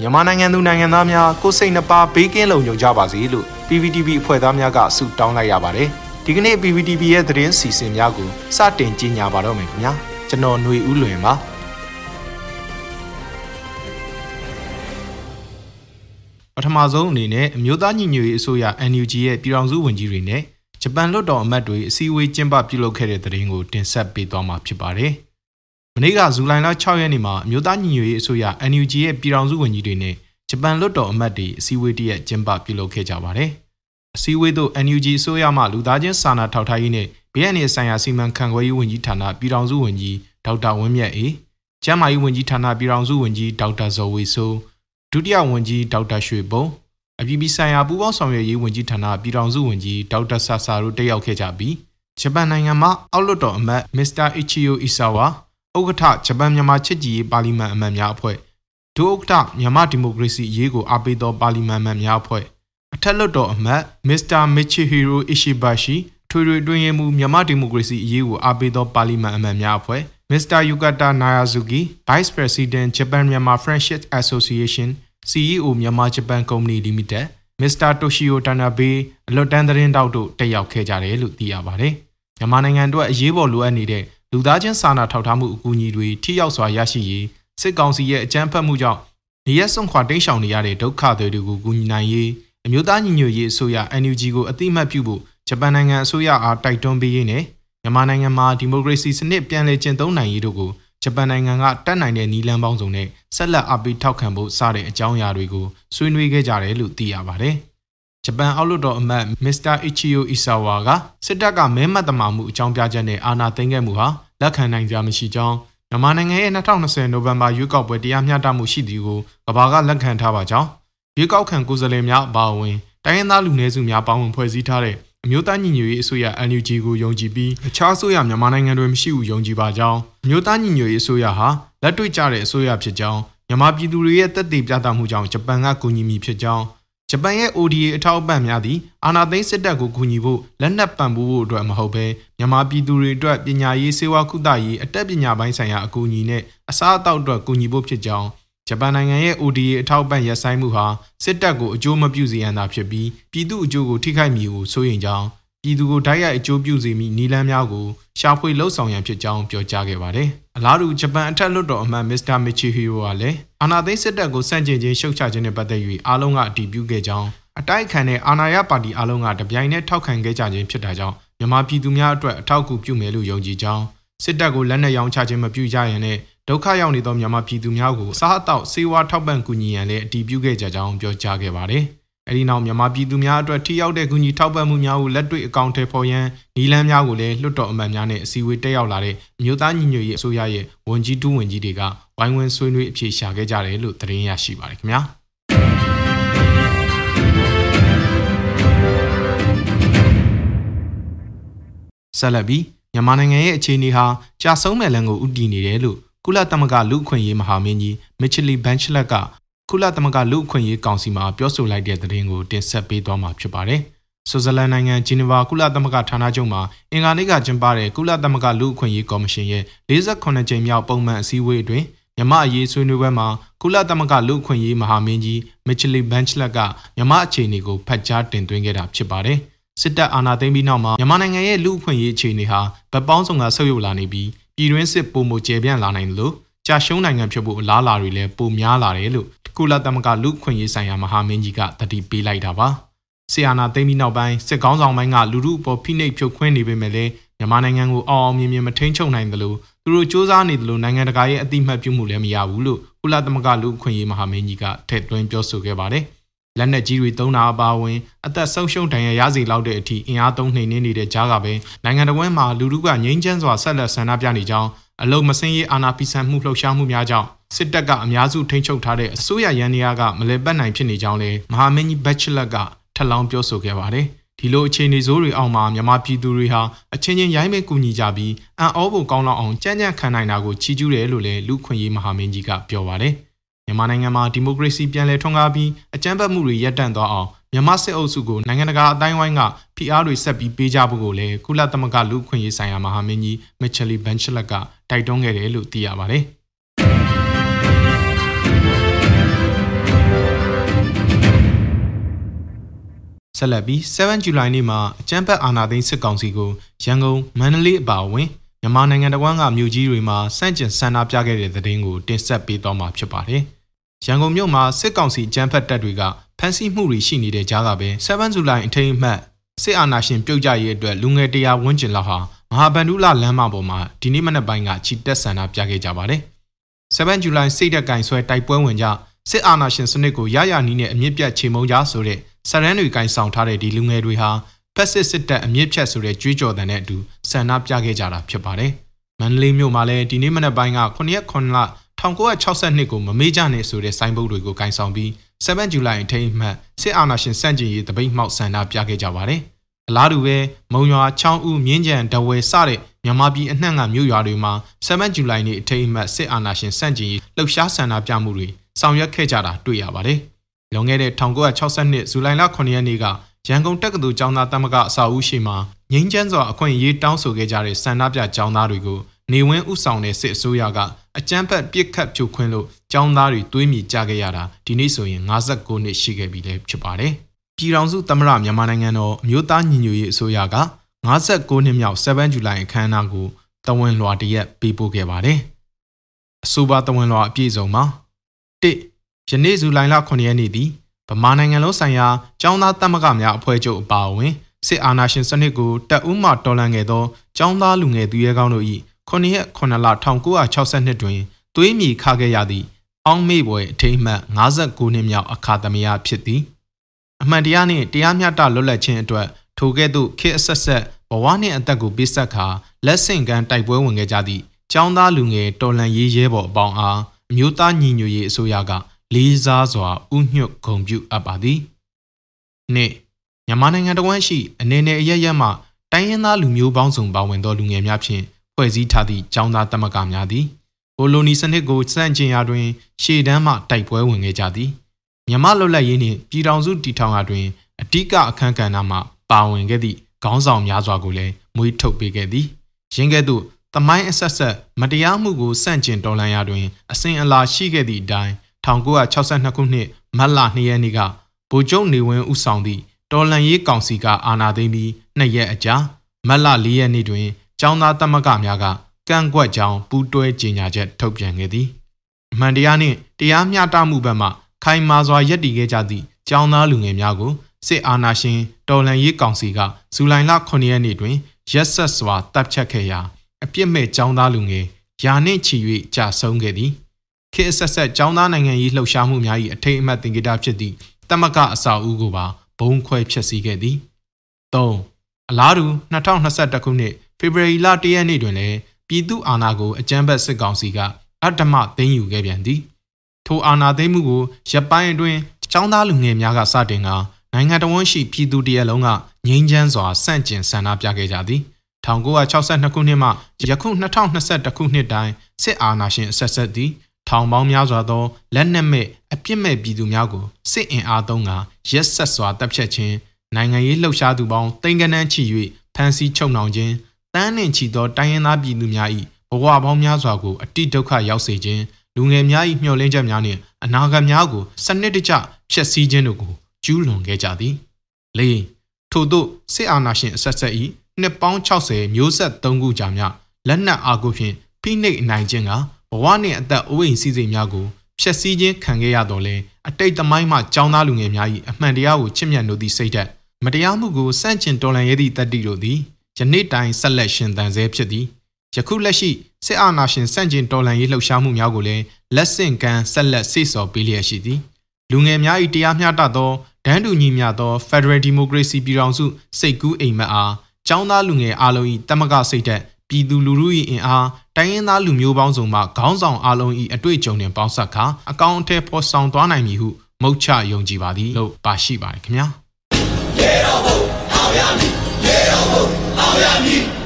မြန်မာနိုင်ငံသူနိုင်ငံသားများကိုစိတ်နှပါဘေးကင်းလုံခြုံကြပါစေလို့ PPTV အဖွဲ့သားများကဆုတောင်းလိုက်ရပါတယ်။ဒီကနေ့ PPTV ရဲ့သတင်းစီစဉ်များကိုစတင်ကြီးညာပါတော့မယ်ခင်ဗျာ။ကျွန်တော်ຫນွေဦးလွင်ပါ။ပထမဆုံးအနေနဲ့အမျိုးသားညီညွတ်ရေးအစိုးရ NUG ရဲ့ပြည်ထောင်စုဝန်ကြီးတွေနဲ့ဂျပန်လွှတ်တော်အမတ်တွေအစည်းအဝေးကျင်းပပြုလုပ်ခဲ့တဲ့သတင်းကိုတင်ဆက်ပေးသွားမှာဖြစ်ပါတယ်။ မနေ့ကဇူလိုင်လ6ရက်နေ့မှာအမျိုးသားညီညွတ်ရေးအစိုးရ NUG ရဲ့ပြည်ထောင်စုဝန်ကြီးတွေနဲ့ဂျပန်လွှတ်တော်အမတ်တွေအစည်းအဝေးတရက်ကျင်းပပြုလုပ်ခဲ့ကြပါတယ်။အစည်းအဝေးသို့ NUG အစိုးရမှလူသားချင်းစာနာထောက်ထားရေးနဲ့ဘေးအန္တရာယ်ဆိုင်ရာစီမံခန့်ခွဲရေးဝန်ကြီးဌာနပြည်ထောင်စုဝန်ကြီးဒေါက်တာဝင်းမြတ်အေးကျန်းမာရေးဝန်ကြီးဌာနပြည်ထောင်စုဝန်ကြီးဒေါက်တာဇော်ဝေဆိုးဒုတိယဝန်ကြီးဒေါက်တာရွှေဘုံအပြည်ပြည်ဆိုင်ရာပူးပေါင်းဆောင်ရွက်ရေးဝန်ကြီးဌာနပြည်ထောင်စုဝန်ကြီးဒေါက်တာဆာဆာတို့တက်ရောက်ခဲ့ကြပြီးဂျပန်နိုင်ငံမှာအောက်လွှတ်တော်အမတ်မစ္စတာအီချီယိုအီဆာဝါ ဥက္ကဋ္ဌဂျပန်မြန်မာချစ်ကြည်ရေးပါလီမန်အမတ်များအဖွဲ့ဒုဥက္ကဋ္ဌမြန်မာဒီမိုကရေစီအရေးကိုအားပေးသောပါလီမန်အမတ်များအဖွဲ့အထက်လွှတ်တော်အမတ်မစ္စတာမီချီဟီရိုအီရှိဘရှိထွေထွေတွင်ရမှုမြန်မာဒီမိုကရေစီအရေးကိုအားပေးသောပါလီမန်အမတ်များအဖွဲ့မစ္စတာယူကာတာနာယာဇူကီ Vice President Japan Myanmar Friendship Association CEO မြန်မာဂျပန်ကုမ္ပဏီ Limited မစ္စတာတိုရှီယိုတနာဘေးအလွတ်တန်းသတင်းတောက်တို့တက်ရောက်ခဲ့ကြတယ်လို့သိရပါတယ်။မြန်မာနိုင်ငံအတွက်အရေးပေါ်လိုအပ်နေတဲ့ လူသားချင်းစာနာထောက်ထားမှုအကူအညီတွေထိရောက်စွာရရှိရေးစစ်ကောင်စီရဲ့အကြမ်းဖက်မှုကြောင့်နေရက်စွန့်ခွာတိမ်းရှောင်နေရတဲ့ဒုက္ခသည်တွေကိုကူညီနိုင်ရေးအမျိုးသားညီညွတ်ရေးအစိုးရ NUG ကိုအတိမတ်ပြုဖို့ဂျပန်နိုင်ငံအစိုးရအားတိုက်တွန်းပေးရင်းနဲ့မြန်မာနိုင်ငံမှာဒီမိုကရေစီစနစ်ပြန်လည်ကျင့်သုံးနိုင်ရေးတို့ကိုဂျပန်နိုင်ငံကတတ်နိုင်တဲ့နည်းလမ်းပေါင်းစုံနဲ့ဆက်လက်အပိထောက်ခံဖို့စတဲ့အကြောင်းအရာတွေကိုဆွေးနွေးခဲ့ကြတယ်လို့သိရပါတယ်။ ဂျပန်အောက်လွှတ်တော်အမတ်မစ္စတာအီချီယိုအီဆာဝါကစစ်တပ်ကမဲမတ်တမာမှုအကြောင်းပြချက်နဲ့အာဏာသိမ်းခဲ့မှုဟာလက်ခံနိုင်ကြမရှိကြောင်းမြန်မာနိုင်ငံရဲ့2020နိုဝင်ဘာရွေးကောက်ပွဲတရားမျှတမှုရှိသည်ကိုကဘာကလက်ခံထားပါကြောင်းရွေးကောက်ခံကိုယ်စားလှယ်များအပါအဝင်တိုင်းရင်းသားလူနည်းစုများပေါင်းဝင်ဖွဲ့စည်းထားတဲ့အမျိုးသားညီညွတ်ရေးအစိုးရ NUG ကိုယုံကြည်ပြီးအခြားအစိုးရမြန်မာနိုင်ငံတွေမရှိဘူးယုံကြည်ပါကြောင်းအမျိုးသားညီညွတ်ရေးအစိုးရဟာလက်တွေ့ကျတဲ့အစိုးရဖြစ်ကြောင်းမြန်မာပြည်သူတွေရဲ့တက်တည်ပြသမှုကြောင့်ဂျပန်ကကူညီမိဖြစ်ကြောင်း ဂျပန်ရဲ့ ODA အထောက်အပံ့များသည်အာဏာသိမ်းစစ်တပ်ကိုကူညီဖို့လက်နက်ပံ့ပိုးဖို့အတွက်မဟုတ်ဘဲမြန်မာပြည်သူတွေအတွက်ပညာရေးစေဝါကုသရေးအတတ်ပညာပိုင်းဆိုင်ရာအကူအညီနဲ့အစားအသောက်အတွက်ကူညီဖို့ဖြစ်ကြောင်းဂျပန်နိုင်ငံရဲ့ ODA အထောက်အပံ့ရပ်ဆိုင်းမှုဟာစစ်တပ်ကိုအကျိုးမပြုစေရန်သာဖြစ်ပြီးပြည်သူအကျိုးကိုထိခိုက်မည်ကိုစိုးရိမ်ကြောင်းပြည်သူကိုတိုက်ရိုက်အကျိုးပြုစေမည့်နည်းလမ်းများကိုရှာဖွေလှုပ်ဆောင်ရန်ဖြစ်ကြောင်းပြောကြားခဲ့ပါတယ်။အလားတူဂျပန်အထက်လွှတ်တော်အမတ်မစ္စတာမီချီဟီရိုကလည်း အာဏာသိမ်းစစ်တပ်ကိုစန့်ကျင်ခြင်းရှုတ်ချခြင်းနဲ့ပတ်သက်၍အားလုံးကအတည်ပြုခဲ့ကြောင်းအတိုက်ခံတဲ့အာဏာရပါတီအားလုံးကတပြိုင်နက်ထောက်ခံခဲ့ကြခြင်းဖြစ်တာကြောင့်မြန်မာပြည်သူများအတွက်အထောက်အကူပြုမယ်လို့ယုံကြည်ကြောင်းစစ်တပ်ကိုလက်နက်ရောင်းချခြင်းမပြုကြရန်နဲ့ဒုက္ခရောက်နေသောမြန်မာပြည်သူများကိုစားအသောက်ဆေးဝါးထောက်ပံ့ကူညီရန်လည်းအတည်ပြုခဲ့ကြကြောင်းပြောကြားခဲ့ပါတယ်။ အဲဒီနောက်မြန်မာပြည်သူများအတွက်ထိရောက်တဲ့ကူညီထောက်ပံ့မှုများကိုလက်တွေ့အကောင့်ထဲပေါ်ရန်နီလန်းများကိုလည်းလွှတ်တော်အမတ်များနဲ့အစည်းအဝေးတက်ရောက်လာတဲ့မြို့သားညီညွတ်ရေးအစိုးရရဲ့ဝန်ကြီးတူးဝန်ကြီးတွေကဝိုင်းဝန်းဆွေးနွေးအဖြေရှာခဲ့ကြတယ်လို့သတင်းရရှိပါတယ်ခင်ဗျာ။ဆက်လက်ပြီးမြန်မာနိုင်ငံရဲ့အခြေအနေဟာကြာဆုံးမဲ့လန်ကိုဥတည်နေတယ်လို့ကုလသမဂ္ဂလူ့အခွင့်အရေးမဟာမင်းကြီးမစ်ချလီဘန်ချလက်က ကုလသမဂ္ဂလူ့အခွင့်အရေးကောင်စီမှာပြောဆိုလိုက်တဲ့သတင်းကိုတင်ဆက်ပေးသွားမှာဖြစ်ပါတယ်။ဆွစ်ဇာလန်နိုင်ငံဂျီနီဗာကုလသမဂ္ဂဌာနချုပ်မှာအင်္ဂါနေ့ကကျင်းပတဲ့ကုလသမဂ္ဂလူ့အခွင့်အရေးကော်မရှင်ရဲ့48ကြိမ်မြောက်ပုံမှန်အစည်းအဝေးအတွင်းမြမအရေးဆွေးနွေးပွဲမှာကုလသမဂ္ဂလူ့အခွင့်အရေးမဟာမင်းကြီးမစ်ချလီဘန်ချလက်ကမြမအခြေအနေကိုဖတ်ကြားတင်သွင်းခဲ့တာဖြစ်ပါတယ်။စစ်တပ်အာဏာသိမ်းပြီးနောက်မှာမြန်မာနိုင်ငံရဲ့လူ့အခွင့်အရေးအခြေအနေဟာဗတ်ပေါင်းစုံကဆုတ်ယုတ်လာနေပြီးပြည်တွင်းစစ်ပုံမကျေပြန့်လာနိုင်တယ်လို့ကြာရှုံးနိုင်ငံဖြစ်ဖို့အလားအလာတွေလည်းပိုများလာတယ်လို့ ကုလသမဂ္ဂလူ့အခွင့်အရေးဆိုင်ရာမဟာမင်းကြီးကတတိပေးလိုက်တာပါဆီယနာသိမ်းပြီးနောက်ပိုင်းစစ်ကောင်းဆောင်ပိုင်းကလူမှုအပေါ်ဖိနှိပ်ဖြုတ်ခွင်းနေပေမဲ့လည်းမြန်မာနိုင်ငံကိုအောင်အောင်မြင်မြင်မထိန်ချုပ်နိုင်တယ်လို့သူတို့စ조사နေတယ်လို့နိုင်ငံတကာရဲ့အတိမတ်ပြုမှုလည်းမရဘူးလို့ကုလသမဂ္ဂလူ့အခွင့်အရေးမဟာမင်းကြီးကထည့်သွင်းပြောဆိုခဲ့ပါတယ်။လက်နက်ကြီးတွေသုံးတာအပါအဝင်အသက်ဆုံးရှုံးဒဏ်ရာရစေလောက်တဲ့အထိအင်အားသုံးနှိမ်နင်းနေတဲ့ကြားကပဲနိုင်ငံတော်ဝန်မှာလူထုကငြိမ်းချမ်းစွာဆက်လက်ဆန္ဒပြနေကြောင်း အလုံမစင်းရေးအာဏာဖီဆန်မှုလှုပ်ရှားမှုများကြောင့်စစ်တပ်ကအများစုထိန်းချုပ်ထားတဲ့အစိုးရရန်နေရာကမလဲပတ်နိုင်ဖြစ်နေကြောင်းလည်းမဟာမင်းကြီးဘက်ချလက်ကထပ်လောင်းပြောဆိုခဲ့ပါတယ်ဒီလိုအခြေအနေဆိုးတွေအောင်မှာမြန်မာပြည်သူတွေဟာအချင်းချင်းရိုင်းမဲကူညီကြပြီးအံ့ဩဖို့ကောင်းလောက်အောင်ကြမ်းကြမ်းခံနိုင်တာကိုချီးကျူးတယ်လို့လည်းလူခွင့်ရေးမဟာမင်းကြီးကပြောပါတယ်။မြန်မာနိုင်ငံမှာဒီမိုကရေစီပြန်လည်ထွန်းကားပြီးအကြမ်းဖက်မှုတွေရပ်တန့်သွားအောင်မြန်မာစစ်အုပ်စုကိုနိုင်ငံတကာအတိုင်းဝိုင်းက ဖိအားတွေဆက်ပြီးပေးကြဖို့ကိုလည်းကုလသမဂ္ဂလူ့အခွင့်အရေးဆိုင်ရာမဟာမင်းကြီးမစ်ချယ်လီဘန်ချလက်ကတိုက်တွန်းခဲ့တယ်လို့သိရပါတယ်။ဆက်လက်ပြီး7 July နေ့မှာအကြမ်းဖက်အာဏာသိမ်းစစ်ကောင်စီကိုရန်ကုန်မန္တလေးအပါအဝင်မြန်မာနိုင်ငံတဝန်းကမြို့ကြီးတွေမှာစန့်ကျင်ဆန္ဒပြခဲ့တဲ့သတင်းကိုတင်ဆက်ပေးသွားမှာဖြစ်ပါတယ်။ရန်ကုန်မြို့မှာစစ်ကောင်စီအကြမ်းဖက်တပ်တွေကဖမ်းဆီးမှုတွေရှိနေတဲ့ကြားကပဲ7 July အထိမ်းအမှတ် စစ်အာဏာရှင်ပြုတ်ကြရေးအတွက်လူငယ်တရာဝန်းကျင်လောက်ဟာမဟာဗန္ဓုလလမ်းမပေါ်မှာဒီနေ့မနက်ပိုင်းကချီတက်ဆန္ဒပြခဲ့ကြပါတယ်။7ဇူလိုင်စိတ်တက်ကင်ဆွဲတိုက်ပွဲဝင်ကြစစ်အာဏာရှင်စနစ်ကိုရရနီးနဲ့အမြင့်ပြတ်ချေမှုန်းကြဆိုတဲ့စရန်တွေကင်ဆောင်ထားတဲ့ဒီလူငယ်တွေဟာဖက်စစ်စစ်တပ်အမြင့်ဖြတ်ဆိုတဲ့ကြွေးကြော်တဲ့နဲ့အတူဆန္ဒပြခဲ့ကြတာဖြစ်ပါတယ်။မန္တလေးမြို့မှာလည်းဒီနေ့မနက်ပိုင်းက9ရက်9လ1962ကိုမမေ့ကြနဲ့ဆိုတဲ့ဆိုင်းဘုတ်တွေကိုကင်ဆောင်ပြီး7ဇူလိုင်အထိမ်းအမှတ်စစ်အာဏာရှင်စန့်ကျင်ရေးတပိတ်မှောက်ဆန္ဒပြခဲ့ကြပါတယ်။ အလားတူပဲမုံရွာချောင်းဦးမြင်းကြံဒဝယ်စတဲ့မြန်မာပြည်အနှံ့ကမြို့ရွာတွေမှာ7ဇူလိုင်နေ့အထိမ်းအမှတ်စစ်အာဏာရှင်စန့်ကျင်ရေးလှုပ်ရှားဆန္ဒပြမှုတွေဆောင်ရွက်ခဲ့ကြတာတွေ့ရပါတယ်။လွန်ခဲ့တဲ့1962ဇူလိုင်လ9ရက်နေ့ကရန်ကုန်တက္ကသိုလ်ကျောင်းသားတမကအစာဦးရှိမှာငင်းချမ်းစွာအခွင့်အရေးတောင်းဆိုခဲ့ကြတဲ့ဆန္ဒပြကျောင်းသားတွေကိုနေဝင်းဥဆောင်တဲ့စစ်အစိုးရကအကြမ်းဖက်ပြစ်ခတ်ဖြိုခွင်းလို့ကျောင်းသားတွေတွေးမိကြခဲ့ရတာဒီနေ့ဆိုရင်59နှစ်ရှိခဲ့ပြီလည်းဖြစ်ပါတယ်။ ပြည်ထောင်စုသမ္မတမြန်မာနိုင်ငံတော်အမျိုးသားညီညွတ်ရေးအစိုးရက59နှစ်မြောက်7ဇူလိုင်အခမ်းအနားကိုတဝန်လွှာတရက်ပေးပို့ခဲ့ပါတယ်။အဆိုပါတဝန်လွှာအပြည့်စုံမှာ1ယနေ့ဇူလိုင်လ9ရက်နေ့သည်ဗမာနိုင်ငံလုံးဆိုင်ရာကျောင်းသားတမကများအဖွဲ့ချုပ်အပါအဝင်စစ်အာဏာရှင်စနစ်ကိုတပ်ဦးမှတော်လှန်ခဲ့သောကျောင်းသားလူငယ်သူရဲကောင်းတို့၏9ရက်9လ1962တွင်သွေးမြေခခဲ့ရသည့်အောင်းမေ့ပွဲအထိမ်းအမှတ်59နှစ်မြောက်အခါသမယဖြစ်သည် အမှန်တရားနှင့်တရားမျှတလွတ်လပ်ခြင်းအတွက်ထိုကဲ့သို့ခေတ်အဆက်ဆက်ဘဝနှင့်အသက်ကိုပေးဆက်ခါလက်ဆင့်ကမ်းတိုက်ပွဲဝင်ခဲ့ကြသည့်ကျောင်းသားလူငယ်တော်လှန်ရေးရဲဘော်အပေါင်းအားအမျိုးသားညီညွတ်ရေးအစိုးရကလေးစားစွာဥညွတ်ဂုံပြုအပ်ပါသည်နှစ်မြန်မာနိုင်ငံတော်ဝန်ရှိအနေနဲ့အရရက်မှတိုင်းရင်းသားလူမျိုးပေါင်းစုံပါဝင်သောလူငယ်များဖြင့်ဖွဲ့စည်းထားသည့်ကျောင်းသားသမဂ္ဂများသည်ဘိုလိုနီစနစ်ကိုစန့်ကျင်ရာတွင်ရှေ့တန်းမှတိုက်ပွဲဝင်ခဲ့ကြသည် မြန်မာလွတ်လပ်ရေးနှင့်ပြည်ထောင်စုတည်ထောင်ရာတွင်အဓိကအခမ်းကဏ္ဍမှပါဝင်ခဲ့သည့်ခေါင်းဆောင်များစွာကိုလည်းမွေးထုတ်ပေးခဲ့သည်ရင်းကဲ့သို့တမိုင်းအဆက်ဆက်မတရားမှုကိုစန့်ကျင်တော်လှန်ရာတွင် အစဉ်အလာရှိခဲ့သည့်အတိုင်း1962ခုနှစ်မတ်လ2ရက်နေ့ကဗိုလ်ချုပ်နေဝင်းဦးဆောင်သည့်တော်လှန်ရေးကောင်စီကအာဏာသိမ်းပြီးနှစ်ရက်အကြာမတ်လ4ရက်နေ့တွင်ចောင်းသားသမဂ္ဂများကကန့်ကွက်ကြောင်းပူးတွဲကြေညာချက်ထုတ်ပြန်ခဲ့သည်အမှန်တရားနှင့်တရားမျှတမှုဘက်မှ ခိုင်မာစွာယက်တည်ခဲ့ကြသည့်ကျောင်းသားလူငယ်များကိုစစ်အာဏာရှင်တော်လှန်ရေးကောင်စီကဇူလိုင်လ9ရက်နေ့တွင်ရက်ဆက်စွာတပ်ဖြတ်ခဲ့ရာအပြစ်မဲ့ကျောင်းသားလူငယ်ယာနှင့်ချီ၍ကြာဆုံးခဲ့သည်ခေတ်ဆက်ဆက်ကျောင်းသားနိုင်ငံရေးလှုပ်ရှားမှုများ၏အထိတ်အမှတ်သင်္ကေတဖြစ်သည့်တမကအစာအုပ်ကိုပါဘုံခွဲဖျက်ဆီးခဲ့သည်၃အလားတူ2021ခုနှစ်ဖေဖော်ဝါရီလ1ရက်နေ့တွင်လည်းပြည်သူအာဏာကိုအကြမ်းဖက်စစ်ကောင်စီကအတ္တမသိမ်းယူခဲ့ပြန်သည် ထိုအာဏာသိမ်းမှုကိုရပ်ပိုင်းအတွင်းចောင်းသားလူငယ်များကစတင်ကနိုင်ငံတော်ဝန်ရှိပြည်သူတရက်လုံးကငြိမ်းချမ်းစွာစန့်ကျင်ဆန္ဒပြခဲ့ကြသည်1962ခုနှစ်မှယခု2021ခုနှစ်တိုင်စစ်အာဏာရှင်အဆက်ဆက်သည်ထောင်ပေါင်းများစွာသောလက်နက်မဲ့အပြစ်မဲ့ပြည်သူများကိုစစ်အင်အားသုံးကရက်ဆက်စွာတပ်ဖြတ်ခြင်းနိုင်ငံရေးလှုပ်ရှားသူပေါင်းတိမ်ကနန်းချီ၍ဖမ်းဆီးချုပ်နှောင်ခြင်းတန်းနှင့်ချီသောတိုင်းရင်းသားပြည်သူများ၏ဘဝပေါင်းများစွာကိုအတိဒုက္ခရောက်စေခြင်း လူငယ်များ၏မျှော်လင့်ချက်များနှင့်အနာဂတ်များကိုစနစ်တကျဖျက်ဆီးခြင်းတို့ကိုကျူးလွန်ခဲ့ကြသည်၄ထို့သောစစ်အာဏာရှင်အဆက်ဆက်၏နှစ်ပေါင်း60မျိုးဆက်၃ခုကြာမြလက်နက်အားကိုဖြင့်ဖိနှိပ်နိုင်ခြင်းကဘဝနှင့်အသက်အိုးအိမ်စည်းစိမ်များကိုဖျက်ဆီးခြင်းခံခဲ့ရတော့လဲအတိတ်သမိုင်းမှကြောင်းသားလူငယ်များ၏အမှန်တရားကိုချစ်မြတ်နိုးသည့်စိတ်ဓာတ်မတရားမှုကိုစန့်ကျင်တော်လှန်ရသည့်တတ္တိတို့သည်ယနေ့တိုင်ဆက်လက်ရှင်သန်ဆဲဖြစ်သည် ယခုလက်ရှိစစ်အာဏာရှင်စန့်ကျင်တော်လှန်ရေးလှုပ်ရှားမှုများကိုလည်းလက်ဆင့်ကမ်းဆက်လက်စိတ်ဆော်ပေးလျက်ရှိသည်လူငယ်များ၏တရားမျှတသောဒန်းတူညီမျှသော Federal Democracy ပြည်ထောင်စုစိတ်ကူးအိမ်မက်အားចောင်းသားလူငယ်အားလုံး၏တမကစိတ်သက်ပြည်သူလူထု၏အင်အားတိုင်းရင်းသားလူမျိုးပေါင်းစုံမှခေါင်းဆောင်အားလုံး၏အတွေ့အကြုံနှင့်ပေါင်းစပ်ခါအကောင့်အထည်ဖော်ဆောင်သွားနိုင်မည်ဟုမုတ်ချယုံကြည်ပါသည်လို့ပါရှိပါတယ်ခင်ဗျာရေတော်ဘုံအောင်ရမည်ရေတော်ဘုံအောင်ရမည်